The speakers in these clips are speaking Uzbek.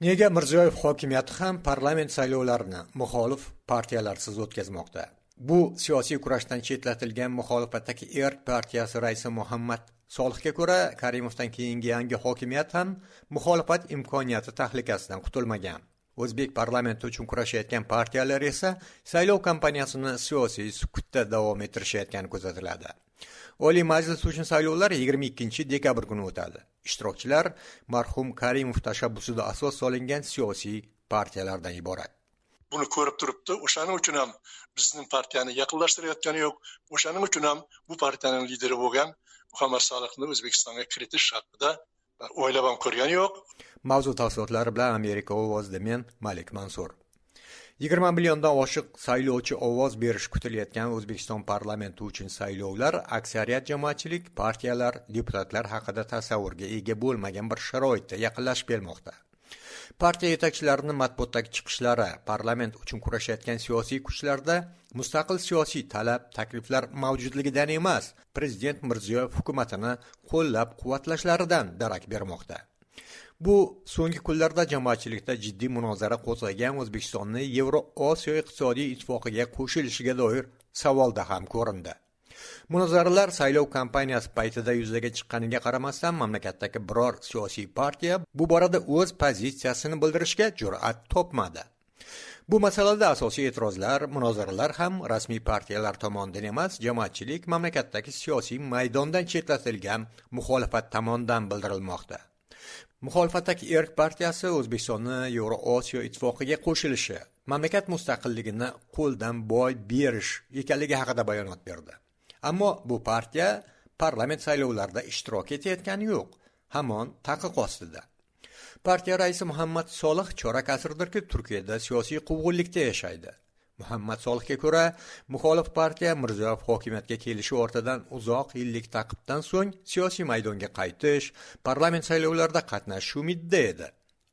nega mirziyoyev hokimiyati ham parlament saylovlarini muxolif partiyalarsiz o'tkazmoqda? Bu siyosiy kurashdan chetlatilgan muxolifatdagi erk partiyasi raisi muhammad solihga ko'ra karimovdan keyingi yangi hokimiyat ham muxolifat imkoniyati tahlikasidan qutulmagan. O'zbek parlamenti uchun kurashayotgan partiyalar esa saylov kampaniyasini siyosiy sukutda davom ettirishayotgani kuzatiladi oliy majlis uchun saylovlar 22 dekabr kuni o'tadi. Ishtirokchilar marhum karimov tashabbusida asos solingan siyosiy partiyalardan iborat. Buni ko'rib turibdi. O'shaning uchun ham bizning partiyani yaqinlashtirayotgani yo'q. O'shaning uchun ham bu partiyaning lideri bo'lgan muhammad solihni o'zbekistonga kiritish haqida o'ylab ham ko'rgani yo'q. Mavzu tafsilotlari bilan amerika ovozida men malik mansur yigirma milliondan oshiq saylovchi ovoz berishi kutilayotgan o'zbekiston parlamenti uchun saylovlar aksariyat jamoatchilik partiyalar deputatlar haqida tasavvurga ega bo'lmagan bir sharoitda yaqinlashib kelmoqda. Partiya yetakchilarining matbuotdagi chiqishlari parlament uchun kurashayotgan siyosiy kuchlarda mustaqil siyosiy talab takliflar mavjudligidan emas prezident mirziyoyev hukumatini qo'llab quvvatlashlaridan darak bermoqda. Bu so'nggi kunlarda jamoatchilikda jiddiy munozara qo'zg'agan o'zbekistonni yevro osiyo iqtisodiy ittifoqiga qo'shilishiga doir savolda ham ko'rindi. Munozaralar saylov kampaniyasi paytida yuzaga chiqqaniga qaramasdan mamlakatdagi biror siyosiy partiya bu borada o'z pozitsiyasini bildirishga jur'at topmadi. Bu masalada asosiy e'tirozlar munozaralar ham rasmiy partiyalar tomonidan emas jamoatchilik mamlakatdagi siyosiy maydondan chetlatilgan muxolifat tomonidan bildirilmoqda. Muxolifatdagi erk partiyasi o'zbekistonni yevroosiyo ittifoqiga qo'shilishi mamlakat mustaqilligini qo'ldan boy berish ekanligi haqida bayonot berdi. Ammo bu partiya parlament saylovlarida ishtirok etayotgani yo'q hamon taqiq ostida. Partiya raisi muhammad solih chorak asrdirki turkiyada siyosiy quvg'inlikda yashaydi. Muhammad solihga ko'ra muxolif partiya mirziyoyev hokimiyatga kelishi ortidan uzoq yillik taqibdan so'ng siyosiy maydonga qaytish parlament saylovlarida qatnashish umidida edi.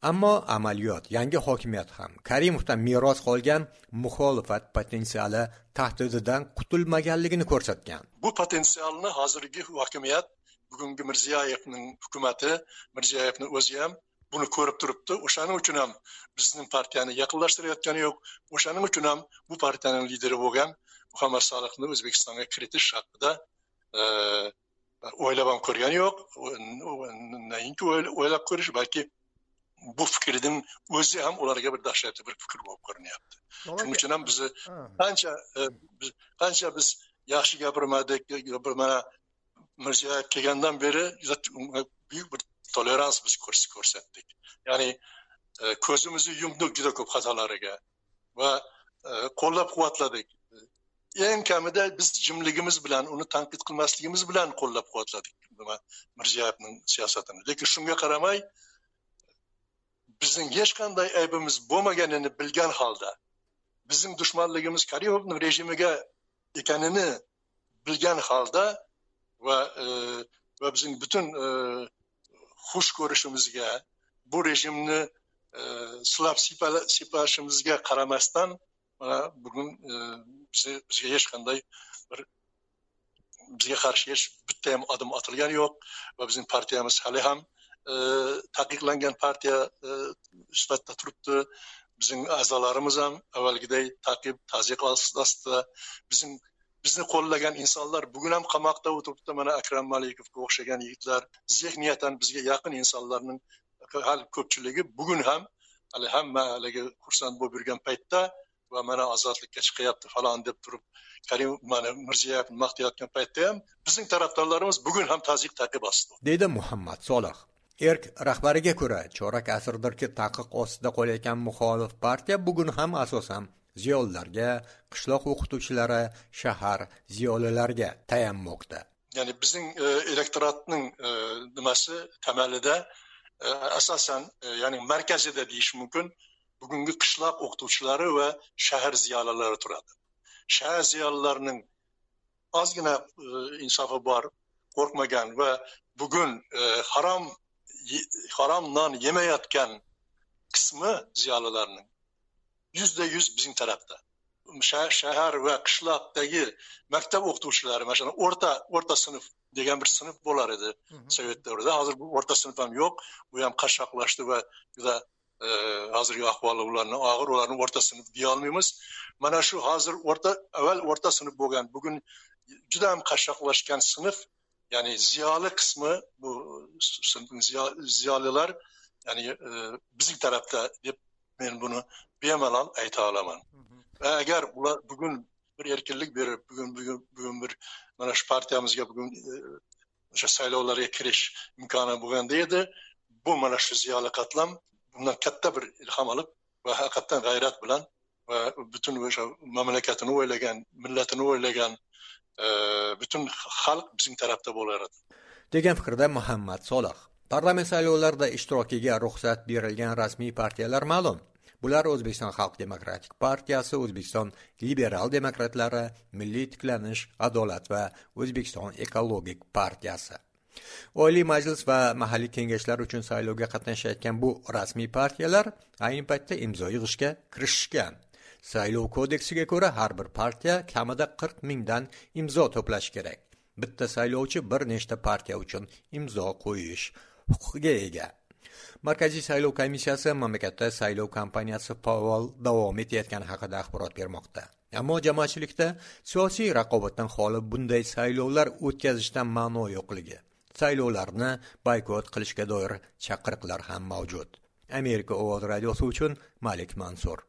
Ammo amaliyot yangi hokimiyat ham karimovdan meros qolgan muxolifat potensiali tahdididan qutulmaganligini ko'rsatgan. Bu potensialni hozirgi hokimiyat bugungi mirziyoyevning hukumati mirziyoyevni o'zi ham buni ko'rib turibdi o'shaning uchun ham bizning partiyani yaqinlashtirayotgani yo'q o'shaning uchun ham bu partiyaning lideri bo'lgan muhammad solihni o'zbekistonga kiritish haqida e, o'ylab ham ko'rgani yo'q nainki o'ylab ko'rish balki bu fikrning o'zi ham ularga bir dahshatli bir fikr bo'lib ko'rinyapti shuning uchun ham bizni qancha e, qancha biz yaxshi gapirmadik mana mirziyoyev kelgandan beri buyuk bir tolerans biz ko'rsatdik. Ya'ni e, ko'zimizni yumdik juda ko'p xatolariga va e, qo'llab quvvatladik eng kamida biz jimligimiz bilan uni tanqid qilmasligimiz bilan qo'llab quvvatladik mirziyoyevning siyosatini. Lekin shunga qaramay bizning hech qanday aybimiz bo'lmaganini bilgan holda bizning dushmanligimiz karimovni rejimiga ekanini bilgan holda va e, va bizning butun xush ko'rishimizga bu rejimni e, silab sipashimizga qaramasdan mana bugun e, bizga hech qanday bir bizga qarshi hech bitta ham odim otilgani yo'q va bizning partiyamiz hali ham e, taqiqlangan partiya e, sifatida turibdi. Bizning a'zolarimiz ham avvalgiday taqib tazyiq ostida bizning bizni qo'llagan insonlar bugun ham qamoqda o'tiribdi mana akram malikovga o'xshagan yigitlar. Zehniyatan bizga yaqin insonlarning hali ko'pchiligi bugun ham hali hamma haligi xursand bo'lib yurgan paytda va mana ozodlikka chiqyapti falon deb turib karim mana mirziyoyevni maqtayotgan paytda ham bizning tarafdorlarimiz bugun ham tazyiq taqib ostida. Deydi muhammad solih. Erk rahbariga ko'ra chorak asrdirki taqiq ostida qolayotgan muxolif partiya bugun ham asosan ziyolilarga qishloq o'qituvchilari shahar ziyolilariga tayanmoqda. Ya'ni bizning e, elektoratning e, nimasi tamalida e, asosan e, ya'ni markazida deyish mumkin bugungi qishloq o'qituvchilari va shahar ziyolilari turadi. Shahar ziyolilarining ozgina e, insofi bor qo'rqmagan va bugun e, harom harom non yemayotgan qismi ziyolilarning yuzda yuz bizning tarafda shahar va qishloqdagi maktab o'qituvchilari mana o'rta o'rta sinf degan bir sinf bo'lar edi sovet davrida hozir bu o'rta sinf ham yo'q bu ham qashshoqlashdi va juda hozirgi ahvoli ularni og'ir ularni o'rta sinf deyolmaymiz mana shu hozir o'rta avval o'rta sinf bo'lgan bugun juda ham qashshoqlashgan sinf ya'ni ziyoli qismi bu sinfning ziyolilar ya'ni bizning tarafda deb men buni bemalol ayta olaman. Va agar ular bugun bir erkinlik berib bugun bugun bugun bir mana shu partiyamizga bugun o'sha saylovlarga kirish imkoni bo'lganda edi bu mana shu ziyoli qatlam bundan katta bir ilhom olib va haqiqatdan g'ayrat bilan va butun o'sha mamlakatini o'ylagan millatini o'ylagan e, butun xalq bizning tarafda bo'lar edi. Degan fikrda muhammad solih parlament saylovlarida ishtirokiga ruxsat berilgan rasmiy partiyalar ma'lum. Bular o'zbekiston xalq demokratik partiyasi o'zbekiston liberal demokratlari milliy tiklanish adolat va o'zbekiston ekologik partiyasi. Oliy majlis va mahalliy kengashlar uchun saylovga qatnashayotgan bu rasmiy partiyalar ayni paytda imzo yig'ishga kirishishgan saylov kodeksiga ko'ra har bir partiya kamida qirq mingdan imzo to'plashi kerak. Bitta saylovchi bir nechta partiya uchun imzo qo'yish huquqiga ega. Markaziy saylov komissiyasi mamlakatda saylov kampaniyasi faol davom etayotgani haqida axborot bermoqda. Ammo jamoatchilikda siyosiy raqobatdan xoli bunday saylovlar o'tkazishdan ma'no yo'qligi saylovlarni boykot qilishga doir chaqiriqlar ham mavjud. Amerika ovoz radiosi uchun malik mansur.